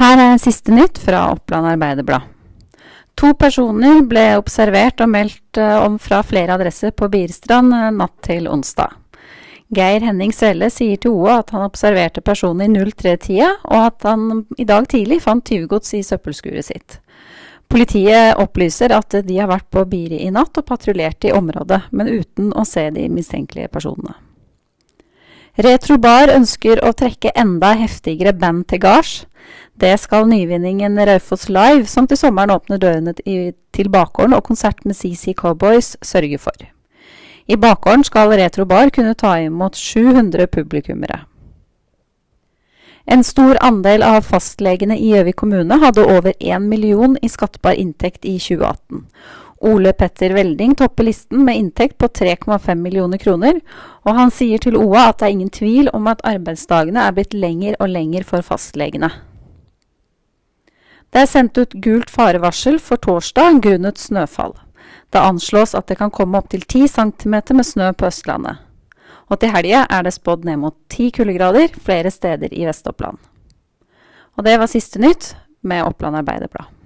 Her er siste nytt fra Oppland Arbeiderblad. To personer ble observert og meldt eh, om fra flere adresser på Birstrand eh, natt til onsdag. Geir Henning Svelle sier til OA at han observerte personen i 03-tida, og at han i dag tidlig fant tyvegods i søppelskuret sitt. Politiet opplyser at de har vært på Biri i natt og patruljert i området, men uten å se de mistenkelige personene. Retrobar ønsker å trekke enda heftigere band til gards. Det skal nyvinningen Raufoss Live, som til sommeren åpner dørene til bakgården og konsert med CC Cowboys, sørge for. I bakgården skal Retrobar kunne ta imot 700 publikummere. En stor andel av fastlegene i Gjøvik kommune hadde over 1 million i skattbar inntekt i 2018. Ole Petter Velding topper listen med inntekt på 3,5 millioner kroner, og han sier til OA at det er ingen tvil om at arbeidsdagene er blitt lenger og lenger for fastlegene. Det er sendt ut gult farevarsel for torsdag grunnet snøfall. Det anslås at det kan komme opptil 10 cm med snø på Østlandet. Og til helga er det spådd ned mot 10 kuldegrader flere steder i Vest-Oppland. Og det var siste nytt med Oppland Arbeiderblad.